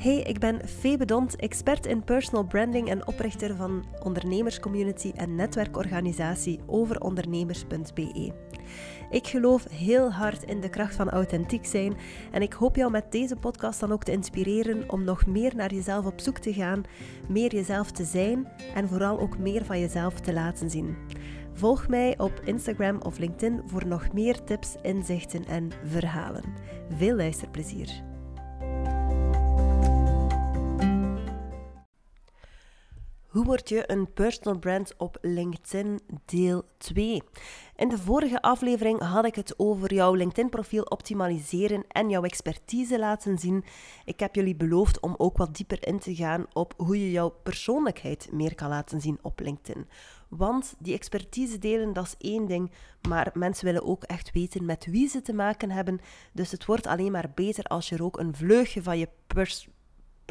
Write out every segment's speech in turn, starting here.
Hey, ik ben Febe Dont, expert in personal branding en oprichter van ondernemerscommunity en netwerkorganisatie overondernemers.be. Ik geloof heel hard in de kracht van authentiek zijn en ik hoop jou met deze podcast dan ook te inspireren om nog meer naar jezelf op zoek te gaan, meer jezelf te zijn en vooral ook meer van jezelf te laten zien. Volg mij op Instagram of LinkedIn voor nog meer tips, inzichten en verhalen. Veel luisterplezier! Hoe word je een personal brand op LinkedIn deel 2? In de vorige aflevering had ik het over jouw LinkedIn-profiel optimaliseren en jouw expertise laten zien. Ik heb jullie beloofd om ook wat dieper in te gaan op hoe je jouw persoonlijkheid meer kan laten zien op LinkedIn. Want die expertise delen, dat is één ding, maar mensen willen ook echt weten met wie ze te maken hebben. Dus het wordt alleen maar beter als je er ook een vleugje van je pers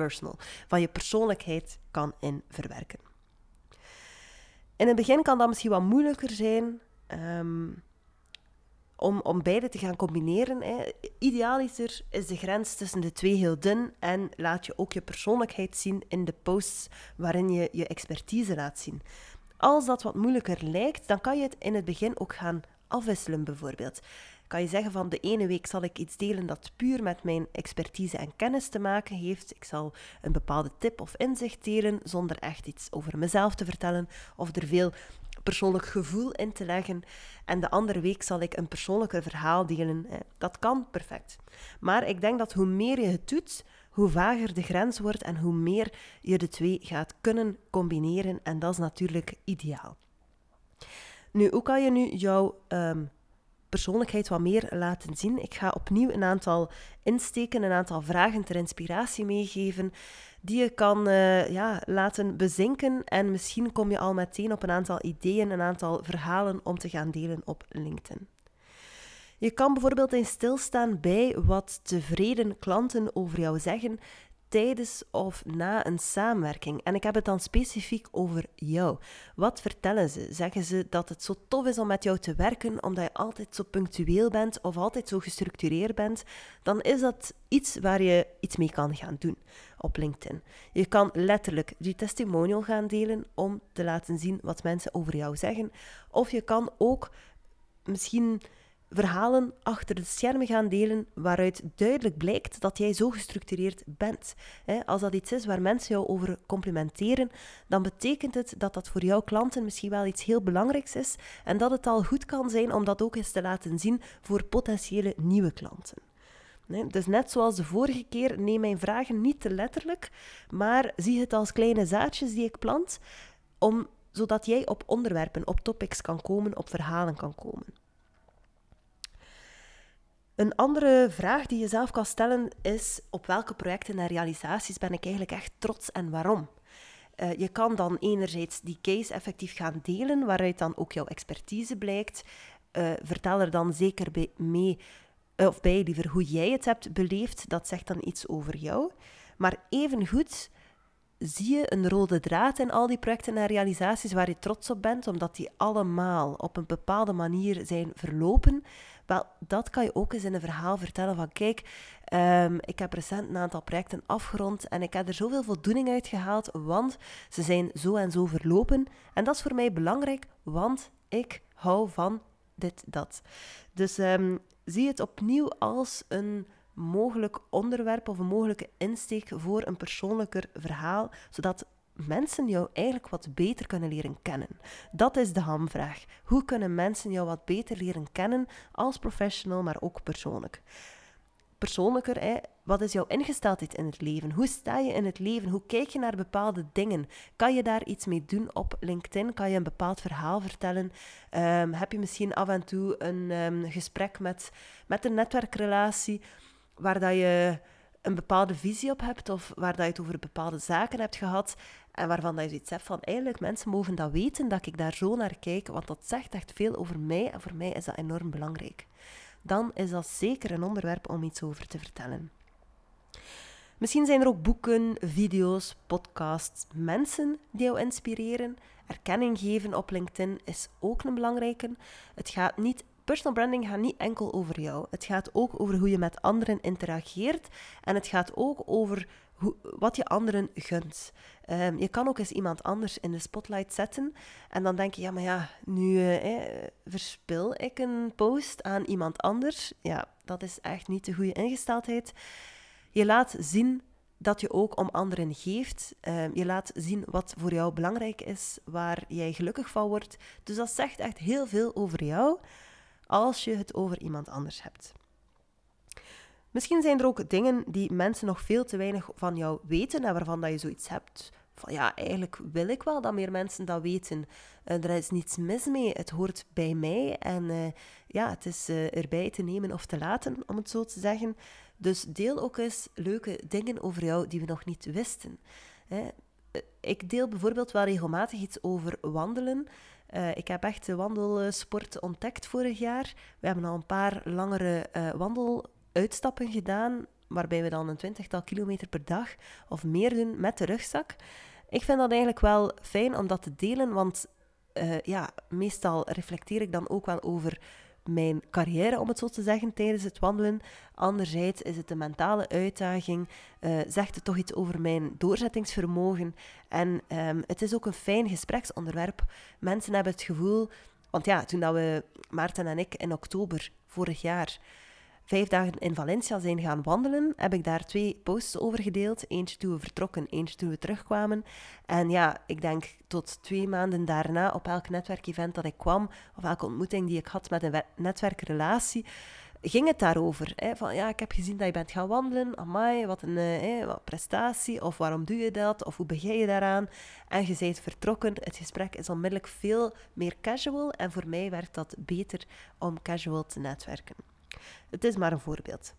personal, van je persoonlijkheid kan in verwerken. In het begin kan dat misschien wat moeilijker zijn um, om, om beide te gaan combineren. Hè. Idealiter is de grens tussen de twee heel dun en laat je ook je persoonlijkheid zien in de posts waarin je je expertise laat zien. Als dat wat moeilijker lijkt, dan kan je het in het begin ook gaan afwisselen bijvoorbeeld kan je zeggen van de ene week zal ik iets delen dat puur met mijn expertise en kennis te maken heeft. Ik zal een bepaalde tip of inzicht delen zonder echt iets over mezelf te vertellen of er veel persoonlijk gevoel in te leggen. En de andere week zal ik een persoonlijker verhaal delen. Dat kan perfect. Maar ik denk dat hoe meer je het doet, hoe vager de grens wordt en hoe meer je de twee gaat kunnen combineren. En dat is natuurlijk ideaal. Nu, hoe kan je nu jouw ehm, persoonlijkheid wat meer laten zien. Ik ga opnieuw een aantal insteken, een aantal vragen ter inspiratie meegeven, die je kan uh, ja, laten bezinken. En misschien kom je al meteen op een aantal ideeën, een aantal verhalen om te gaan delen op LinkedIn. Je kan bijvoorbeeld eens stilstaan bij wat tevreden klanten over jou zeggen tijdens of na een samenwerking. En ik heb het dan specifiek over jou. Wat vertellen ze? Zeggen ze dat het zo tof is om met jou te werken omdat je altijd zo punctueel bent of altijd zo gestructureerd bent? Dan is dat iets waar je iets mee kan gaan doen op LinkedIn. Je kan letterlijk die testimonial gaan delen om te laten zien wat mensen over jou zeggen. Of je kan ook misschien verhalen achter de schermen gaan delen waaruit duidelijk blijkt dat jij zo gestructureerd bent. Als dat iets is waar mensen jou over complimenteren, dan betekent het dat dat voor jouw klanten misschien wel iets heel belangrijks is en dat het al goed kan zijn om dat ook eens te laten zien voor potentiële nieuwe klanten. dus net zoals de vorige keer, neem mijn vragen niet te letterlijk, maar zie het als kleine zaadjes die ik plant, om, zodat jij op onderwerpen, op topics kan komen, op verhalen kan komen. Een andere vraag die je zelf kan stellen is: op welke projecten en realisaties ben ik eigenlijk echt trots en waarom? Uh, je kan dan enerzijds die case effectief gaan delen, waaruit dan ook jouw expertise blijkt. Uh, vertel er dan zeker bij mee, uh, of bij liever hoe jij het hebt beleefd. Dat zegt dan iets over jou. Maar evengoed zie je een rode draad in al die projecten en realisaties waar je trots op bent, omdat die allemaal op een bepaalde manier zijn verlopen. Wel, dat kan je ook eens in een verhaal vertellen van kijk, um, ik heb recent een aantal projecten afgerond en ik heb er zoveel voldoening uit gehaald, want ze zijn zo en zo verlopen. En dat is voor mij belangrijk, want ik hou van dit, dat. Dus um, zie het opnieuw als een mogelijk onderwerp of een mogelijke insteek voor een persoonlijker verhaal, zodat mensen jou eigenlijk wat beter kunnen leren kennen? Dat is de hamvraag. Hoe kunnen mensen jou wat beter leren kennen als professional, maar ook persoonlijk? Persoonlijker, hè? wat is jouw ingesteldheid in het leven? Hoe sta je in het leven? Hoe kijk je naar bepaalde dingen? Kan je daar iets mee doen op LinkedIn? Kan je een bepaald verhaal vertellen? Um, heb je misschien af en toe een um, gesprek met, met een netwerkrelatie waar dat je een bepaalde visie op hebt of waar dat je het over bepaalde zaken hebt gehad en waarvan dat je zoiets hebt van eigenlijk mensen mogen dat weten dat ik daar zo naar kijk, want dat zegt echt veel over mij en voor mij is dat enorm belangrijk. Dan is dat zeker een onderwerp om iets over te vertellen. Misschien zijn er ook boeken, video's, podcasts, mensen die jou inspireren. Erkenning geven op LinkedIn is ook een belangrijke. Het gaat niet personal branding gaat niet enkel over jou. Het gaat ook over hoe je met anderen interageert. En het gaat ook over hoe, wat je anderen gunt. Ehm, je kan ook eens iemand anders in de spotlight zetten. En dan denk je, ja, maar ja, nu eh, verspil ik een post aan iemand anders. Ja, dat is echt niet de goede ingesteldheid. Je laat zien dat je ook om anderen geeft. Ehm, je laat zien wat voor jou belangrijk is, waar jij gelukkig van wordt. Dus dat zegt echt heel veel over jou als je het over iemand anders hebt. Misschien zijn er ook dingen die mensen nog veel te weinig van jou weten en waarvan dat je zoiets hebt. Van ja, eigenlijk wil ik wel dat meer mensen dat weten. Uh, er is niets mis mee, het hoort bij mij en uh, ja, het is uh, erbij te nemen of te laten, om het zo te zeggen. Dus deel ook eens leuke dingen over jou die we nog niet wisten. Hè. Ik deel bijvoorbeeld wel regelmatig iets over wandelen. Uh, ik heb echt de wandelsport ontdekt vorig jaar. We hebben al een paar langere uh, wandeluitstappen gedaan, waarbij we dan een twintigtal kilometer per dag of meer doen met de rugzak. Ik vind dat eigenlijk wel fijn om dat te delen, want uh, ja, meestal reflecteer ik dan ook wel over mijn carrière, om het zo te zeggen, tijdens het wandelen. Anderzijds is het de mentale uitdaging, uh, zegt het toch iets over mijn doorzettingsvermogen. En um, het is ook een fijn gespreksonderwerp. Mensen hebben het gevoel, want ja, toen dat we, Maarten en ik, in oktober vorig jaar vijf dagen in Valencia zijn gaan wandelen, heb ik daar twee posts over gedeeld. Eentje toen we vertrokken, eentje toen we terugkwamen. En ja, ik denk tot twee maanden daarna, op elk netwerkevent dat ik kwam, of elke ontmoeting die ik had met een netwerkrelatie, ging het daarover. Hè? Van ja, ik heb gezien dat je bent gaan wandelen. Amai, wat een eh, wat prestatie. Of waarom doe je dat? Of hoe begin je daaraan? En je bent vertrokken. Het gesprek is onmiddellijk veel meer casual. En voor mij werkt dat beter om casual te netwerken. Het is maar een voorbeeld.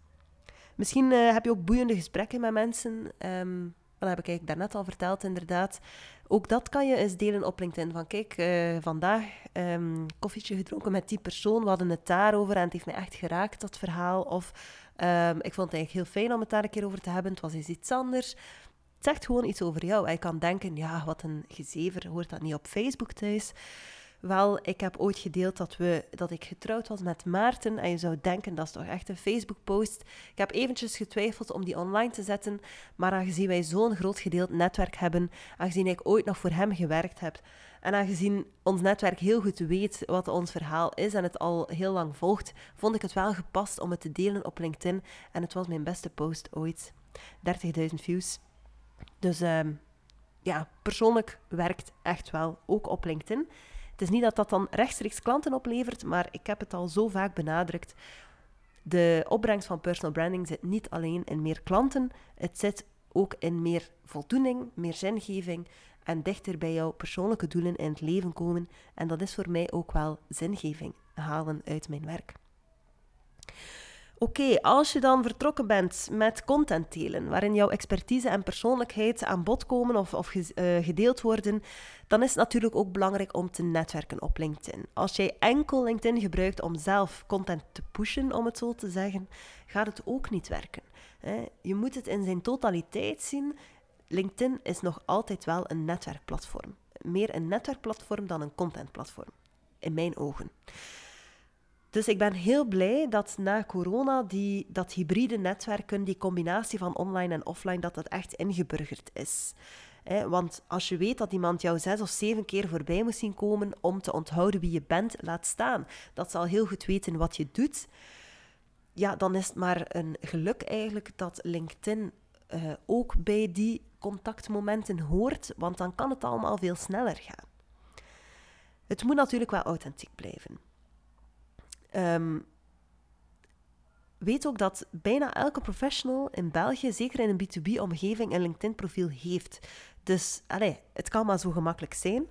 Misschien uh, heb je ook boeiende gesprekken met mensen. Um, dat heb ik eigenlijk daarnet al verteld, inderdaad. Ook dat kan je eens delen op LinkedIn. Van kijk, uh, vandaag um, koffietje gedronken met die persoon. We hadden het daarover en het heeft mij echt geraakt, dat verhaal. Of um, ik vond het eigenlijk heel fijn om het daar een keer over te hebben. Het was eens iets anders. Het zegt gewoon iets over jou. Je kan denken, ja, wat een gezever, hoort dat niet op Facebook thuis? Wel, ik heb ooit gedeeld dat, we, dat ik getrouwd was met Maarten. En je zou denken, dat is toch echt een Facebook-post. Ik heb eventjes getwijfeld om die online te zetten. Maar aangezien wij zo'n groot gedeeld netwerk hebben, aangezien ik ooit nog voor hem gewerkt heb, en aangezien ons netwerk heel goed weet wat ons verhaal is en het al heel lang volgt, vond ik het wel gepast om het te delen op LinkedIn. En het was mijn beste post ooit. 30.000 views. Dus uh, ja, persoonlijk werkt echt wel, ook op LinkedIn. Het is niet dat dat dan rechtstreeks klanten oplevert, maar ik heb het al zo vaak benadrukt. De opbrengst van personal branding zit niet alleen in meer klanten, het zit ook in meer voldoening, meer zingeving en dichter bij jouw persoonlijke doelen in het leven komen. En dat is voor mij ook wel zingeving halen uit mijn werk. Oké, als je dan vertrokken bent met content delen, waarin jouw expertise en persoonlijkheid aan bod komen of, of uh, gedeeld worden, dan is het natuurlijk ook belangrijk om te netwerken op LinkedIn. Als jij enkel LinkedIn gebruikt om zelf content te pushen, om het zo te zeggen, gaat het ook niet werken. Je moet het in zijn totaliteit zien. LinkedIn is nog altijd wel een netwerkplatform. Meer een netwerkplatform dan een contentplatform, in mijn ogen. Dus ik ben heel blij dat na corona die, dat hybride netwerken, die combinatie van online en offline, dat dat echt ingeburgerd is. want als je weet dat iemand jou zes of zeven keer voorbij moet zien komen om te onthouden wie je bent, laat staan. Dat zal heel goed weten wat je doet. Ja, dan is het maar een geluk eigenlijk dat LinkedIn uh, ook bij die contactmomenten hoort, want dan kan het allemaal veel sneller gaan. Het moet natuurlijk wel authentiek blijven. Um, weet ook dat bijna elke professional in België, zeker in een B2B-omgeving, een LinkedIn-profiel heeft. Dus allez, het kan maar zo gemakkelijk zijn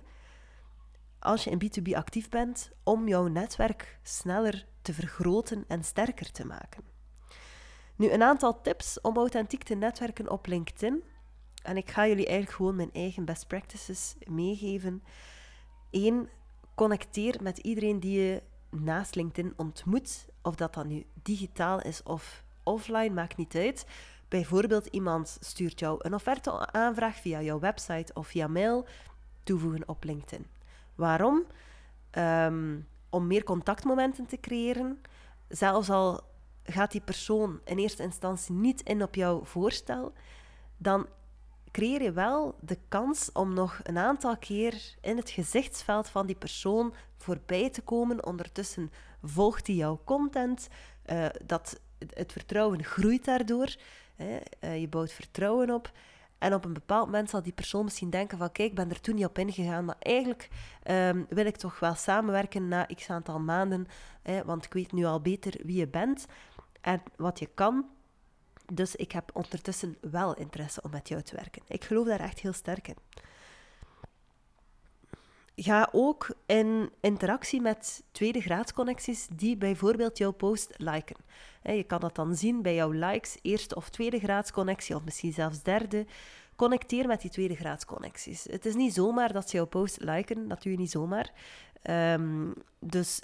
als je in B2B actief bent om jouw netwerk sneller te vergroten en sterker te maken. Nu, een aantal tips om authentiek te netwerken op LinkedIn. En ik ga jullie eigenlijk gewoon mijn eigen best practices meegeven. Eén, connecteer met iedereen die je naast LinkedIn ontmoet, of dat dan nu digitaal is of offline, maakt niet uit. Bijvoorbeeld iemand stuurt jou een offerte-aanvraag via jouw website of via mail, toevoegen op LinkedIn. Waarom? Um, om meer contactmomenten te creëren. Zelfs al gaat die persoon in eerste instantie niet in op jouw voorstel, dan creëer je wel de kans om nog een aantal keer in het gezichtsveld van die persoon voorbij te komen. Ondertussen volgt hij jouw content. Uh, dat, het vertrouwen groeit daardoor. Hè. Uh, je bouwt vertrouwen op. En op een bepaald moment zal die persoon misschien denken van kijk, ik ben er toen niet op ingegaan, maar eigenlijk um, wil ik toch wel samenwerken na x aantal maanden, want ik weet nu al beter wie je bent en wat je kan. Dus ik heb ondertussen wel interesse om met jou te werken. Ik geloof daar echt heel sterk in. Ga ook in interactie met tweede graadsconnecties die bijvoorbeeld jouw post liken. Je kan dat dan zien bij jouw likes, eerste of tweede graadsconnectie, of misschien zelfs derde. Connecteer met die tweede graadsconnecties. Het is niet zomaar dat ze jouw post liken, dat doe je niet zomaar. Um, dus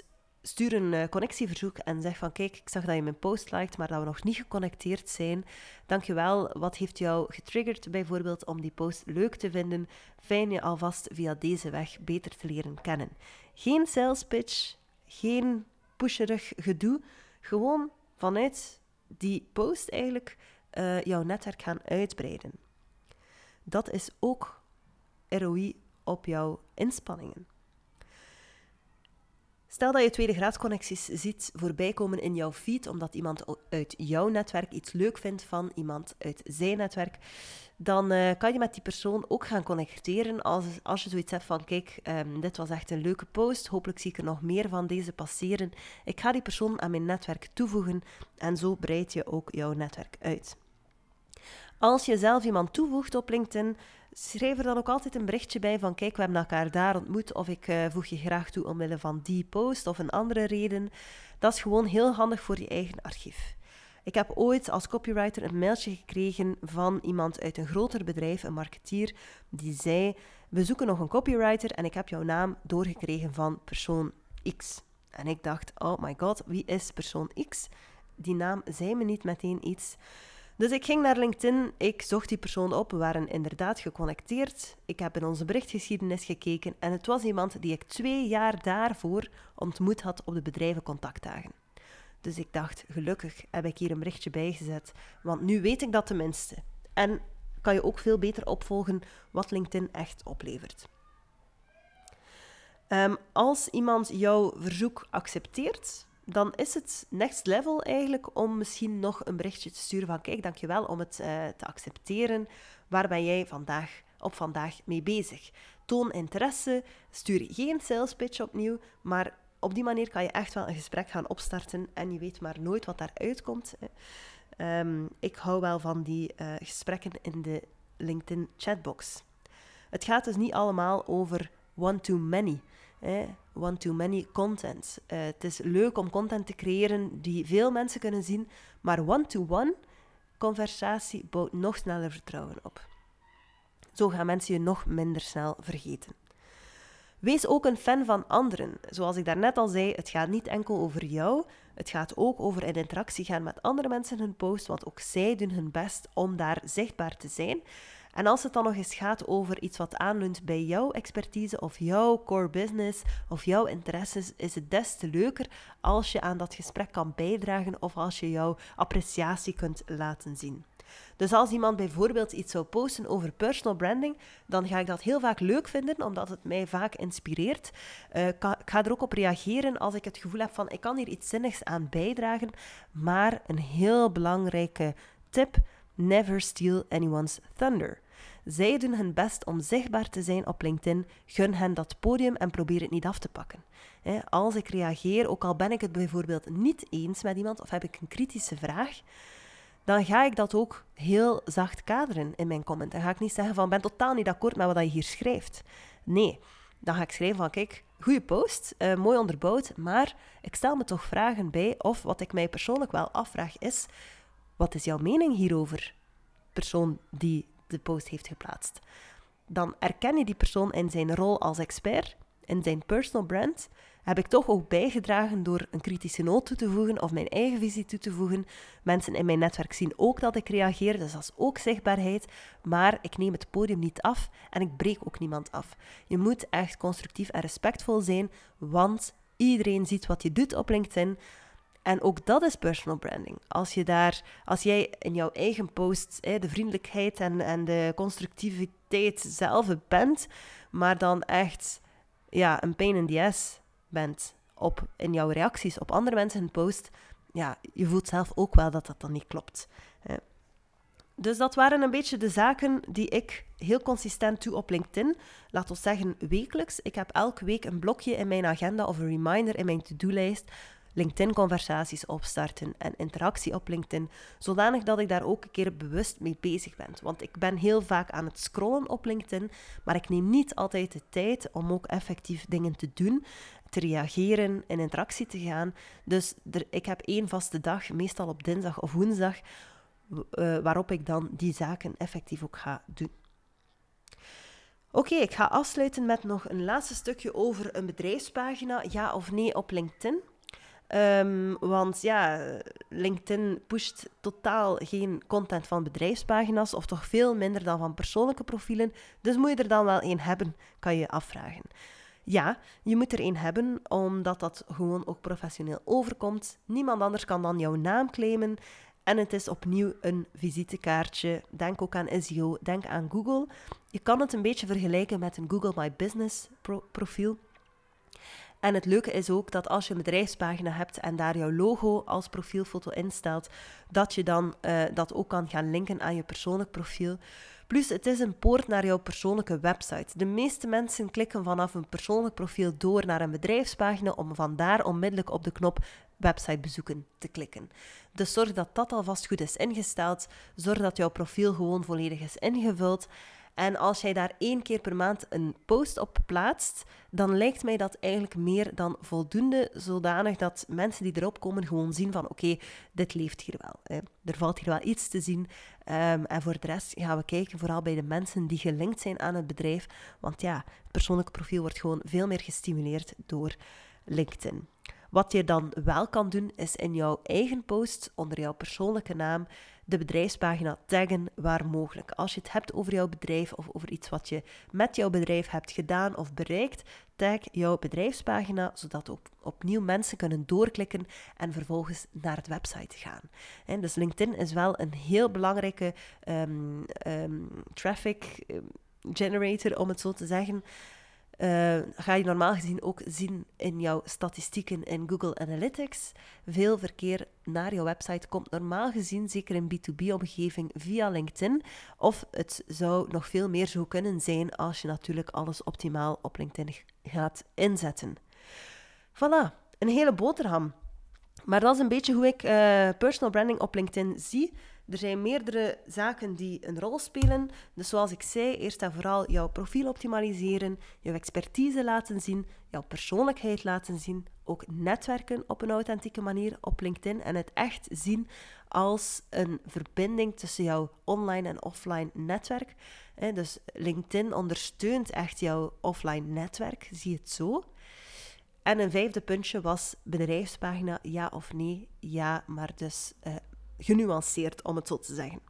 stuur een uh, connectieverzoek en zeg van kijk, ik zag dat je mijn post liked, maar dat we nog niet geconnecteerd zijn. Dankjewel. Wat heeft jou getriggerd bijvoorbeeld om die post leuk te vinden? Fijn je alvast via deze weg beter te leren kennen. Geen sales pitch, geen pusherig gedoe. Gewoon vanuit die post eigenlijk uh, jouw netwerk gaan uitbreiden. Dat is ook ROI op jouw inspanningen. Stel dat je tweede graadsconnecties ziet voorbij komen in jouw feed, omdat iemand uit jouw netwerk iets leuk vindt van iemand uit zijn netwerk, dan uh, kan je met die persoon ook gaan connecteren als, als je zoiets hebt van, kijk, um, dit was echt een leuke post, hopelijk zie ik er nog meer van deze passeren. Ik ga die persoon aan mijn netwerk toevoegen en zo breid je ook jouw netwerk uit. Als je zelf iemand toevoegt op LinkedIn, schrijf er dan ook altijd een berichtje bij van kijk, we hebben elkaar daar ontmoet of ik uh, voeg je graag toe omwille van die post of een andere reden. Dat is gewoon heel handig voor je eigen archief. Ik heb ooit als copywriter een mailtje gekregen van iemand uit een groter bedrijf, een marketeer, die zei: We zoeken nog een copywriter en ik heb jouw naam doorgekregen van persoon X. En ik dacht: Oh my god, wie is persoon X? Die naam zei me niet meteen iets. Dus ik ging naar LinkedIn, ik zocht die persoon op, we waren inderdaad geconnecteerd. Ik heb in onze berichtgeschiedenis gekeken en het was iemand die ik twee jaar daarvoor ontmoet had op de bedrijvencontactdagen. Dus ik dacht, gelukkig heb ik hier een berichtje bijgezet, want nu weet ik dat tenminste. En kan je ook veel beter opvolgen wat LinkedIn echt oplevert. Um, als iemand jouw verzoek accepteert, dan is het next level eigenlijk om misschien nog een berichtje te sturen van kijk, dankjewel om het uh, te accepteren. Waar ben jij vandaag op vandaag mee bezig? Toon interesse, stuur geen sales pitch opnieuw, maar op die manier kan je echt wel een gesprek gaan opstarten en je weet maar nooit wat daaruit komt. Um, ik hou wel van die uh, gesprekken in de LinkedIn chatbox. Het gaat dus niet allemaal over one-to-many one-to-many content. Uh, het is leuk om content te creëren die veel mensen kunnen zien, maar one-to-one conversatie bouwt nog sneller vertrouwen op. Zo gaan mensen je nog minder snel vergeten. Wees ook een fan van anderen. Zoals ik daarnet al zei, het gaat niet enkel over jou, het gaat ook over in interactie gaan met andere mensen hun post, want ook zij doen hun best om daar zichtbaar te zijn. En als het dan nog eens gaat over iets wat aanleunt bij jouw expertise of jouw core business of jouw interesses, is het des te leuker als je aan dat gesprek kan bijdragen of als je jouw appreciatie kunt laten zien. Dus als iemand bijvoorbeeld iets zou posten over personal branding, dan ga ik dat heel vaak leuk vinden, omdat het mij vaak inspireert. Uh, ik ga er ook op reageren als ik het gevoel heb van ik kan hier iets zinnigs aan bijdragen. Maar een heel belangrijke tip: never steal anyone's thunder. Zij doen hun best om zichtbaar te zijn op LinkedIn. Gun hen dat podium en probeer het niet af te pakken. Als ik reageer, ook al ben ik het bijvoorbeeld niet eens met iemand of heb ik een kritische vraag, dan ga ik dat ook heel zacht kaderen in mijn comment. Dan ga ik niet zeggen van, ben totaal niet akkoord met wat je hier schrijft. Nee, dan ga ik schrijven van, kijk, goede post, uh, mooi onderbouwd, maar ik stel me toch vragen bij, of wat ik mij persoonlijk wel afvraag is, wat is jouw mening hierover? Persoon die de post heeft geplaatst. Dan erken je die persoon in zijn rol als expert, in zijn personal brand. Heb ik toch ook bijgedragen door een kritische noot toe te voegen of mijn eigen visie toe te voegen. Mensen in mijn netwerk zien ook dat ik reageer, dus dat is ook zichtbaarheid. Maar ik neem het podium niet af en ik breek ook niemand af. Je moet echt constructief en respectvol zijn, want iedereen ziet wat je doet op LinkedIn. En ook dat is personal branding. Als, je daar, als jij in jouw eigen post de vriendelijkheid en, en de constructiviteit zelf bent, maar dan echt ja, een pain in the ass bent op, in jouw reacties op andere mensen hun post, ja, je voelt zelf ook wel dat dat dan niet klopt. Dus dat waren een beetje de zaken die ik heel consistent doe op LinkedIn. Laat ons zeggen wekelijks. Ik heb elke week een blokje in mijn agenda of een reminder in mijn to-do-lijst. LinkedIn-conversaties opstarten en interactie op LinkedIn, zodanig dat ik daar ook een keer bewust mee bezig ben. Want ik ben heel vaak aan het scrollen op LinkedIn, maar ik neem niet altijd de tijd om ook effectief dingen te doen, te reageren, in interactie te gaan. Dus er, ik heb één vaste dag, meestal op dinsdag of woensdag, uh, waarop ik dan die zaken effectief ook ga doen. Oké, ik ga afsluiten met nog een laatste stukje over een bedrijfspagina, ja of nee, op LinkedIn. Um, want ja, LinkedIn pusht totaal geen content van bedrijfspagina's, of toch veel minder dan van persoonlijke profielen. Dus moet je er dan wel één hebben, kan je je afvragen. Ja, je moet er één hebben, omdat dat gewoon ook professioneel overkomt. Niemand anders kan dan jouw naam claimen. En het is opnieuw een visitekaartje. Denk ook aan SEO, denk aan Google. Je kan het een beetje vergelijken met een Google My Business profiel. En het leuke is ook dat als je een bedrijfspagina hebt en daar jouw logo als profielfoto instelt, dat je dan uh, dat ook kan gaan linken aan je persoonlijk profiel. Plus, het is een poort naar jouw persoonlijke website. De meeste mensen klikken vanaf een persoonlijk profiel door naar een bedrijfspagina om vandaar onmiddellijk op de knop website bezoeken te klikken. Dus zorg dat dat alvast goed is ingesteld. Zorg dat jouw profiel gewoon volledig is ingevuld. En als jij daar één keer per maand een post op plaatst, dan lijkt mij dat eigenlijk meer dan voldoende, zodanig dat mensen die erop komen gewoon zien van oké, dit leeft hier wel. Er valt hier wel iets te zien. Um, en voor de rest gaan we kijken vooral bij de mensen die gelinkt zijn aan het bedrijf. Want ja, het persoonlijke profiel wordt gewoon veel meer gestimuleerd door LinkedIn. Wat je dan wel kan doen, is in jouw eigen post onder jouw persoonlijke naam de bedrijfspagina taggen waar mogelijk. Als je het hebt over jouw bedrijf of over iets wat je met jouw bedrijf hebt gedaan of bereikt, tag jouw bedrijfspagina, zodat op, opnieuw mensen kunnen doorklikken en vervolgens naar het website gaan. Dus LinkedIn is wel een heel belangrijke um, um, traffic ehm, generator, om het zo te zeggen. Uh, ga je normaal gezien ook zien in jouw statistieken in Google Analytics. Veel verkeer naar jouw website komt normaal gezien, zeker in B2B-omgeving, via LinkedIn. Of het zou nog veel meer zo kunnen zijn als je natuurlijk alles optimaal op LinkedIn gaat inzetten. Voilà, een hele boterham. Maar dat is een beetje hoe ik uh, personal branding op LinkedIn zie. Er zijn meerdere zaken die een rol spelen. Dus zoals ik zei, eerst en vooral jouw profiel optimaliseren, jouw expertise laten zien, jouw persoonlijkheid laten zien, ook netwerken op een authentieke manier op LinkedIn en het echt zien als een verbinding tussen jouw online en offline netwerk. Dus LinkedIn ondersteunt echt jouw offline netwerk, zie het zo. En een vijfde puntje was bedrijfspagina, ja of nee. Ja, maar dus uh, genuanceerd, om het zo te zeggen.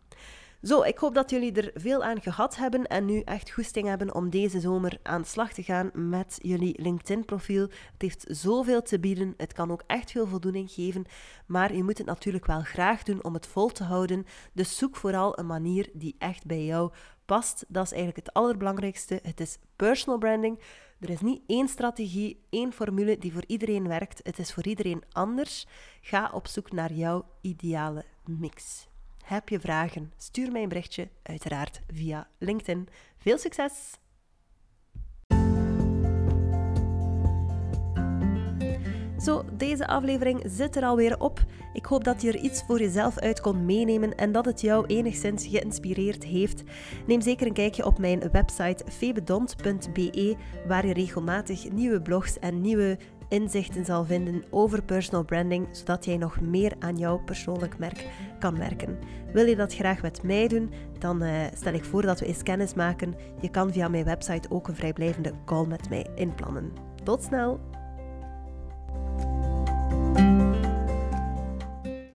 Zo, ik hoop dat jullie er veel aan gehad hebben en nu echt goesting hebben om deze zomer aan de slag te gaan met jullie LinkedIn-profiel. Het heeft zoveel te bieden, het kan ook echt veel voldoening geven, maar je moet het natuurlijk wel graag doen om het vol te houden. Dus zoek vooral een manier die echt bij jou past. Dat is eigenlijk het allerbelangrijkste. Het is personal branding. Er is niet één strategie, één formule die voor iedereen werkt. Het is voor iedereen anders. Ga op zoek naar jouw ideale mix. Heb je vragen? Stuur mij een berichtje, uiteraard via LinkedIn. Veel succes! Zo, deze aflevering zit er alweer op. Ik hoop dat je er iets voor jezelf uit kon meenemen en dat het jou enigszins geïnspireerd heeft. Neem zeker een kijkje op mijn website febedont.be, waar je regelmatig nieuwe blogs en nieuwe inzichten zal vinden over personal branding, zodat jij nog meer aan jouw persoonlijk merk kan werken. Wil je dat graag met mij doen, dan uh, stel ik voor dat we eens kennis maken. Je kan via mijn website ook een vrijblijvende call met mij inplannen. Tot snel!